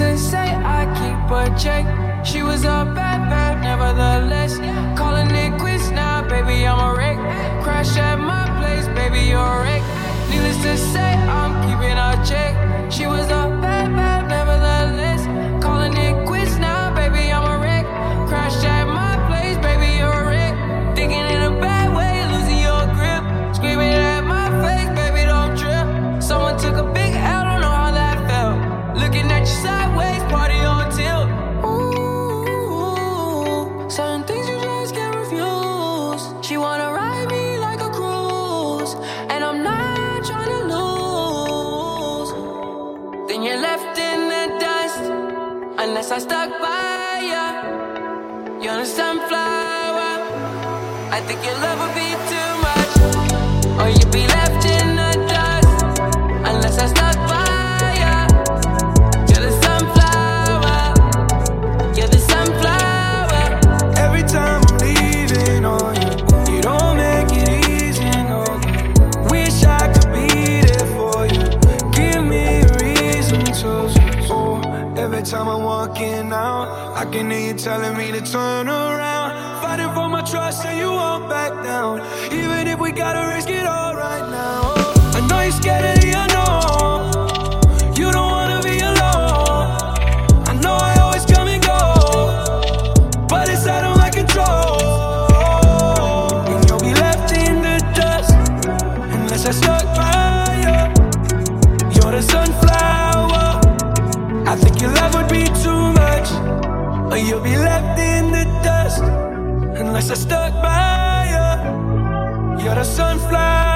to say I keep a check. She was a bad bad, nevertheless. Calling it quits now, baby, I'm a wreck. Crash at my place, baby, you're a wreck. Needless to say. Then you're left in the dust, unless I stuck by ya. You're a sunflower. I think your love would be time I'm walking out, I can hear you telling me to turn around. Fighting for my trust, and you won't back down. Even if we gotta risk it all right now. I know you're scared of the unknown. You don't wanna be alone. I know I always come and go but it's out of my control. And you'll be left in the dust unless I by you. You're the sunflower. I think you love would you'll be left in the dust unless I stuck by you. You're sunflower. Sunflower.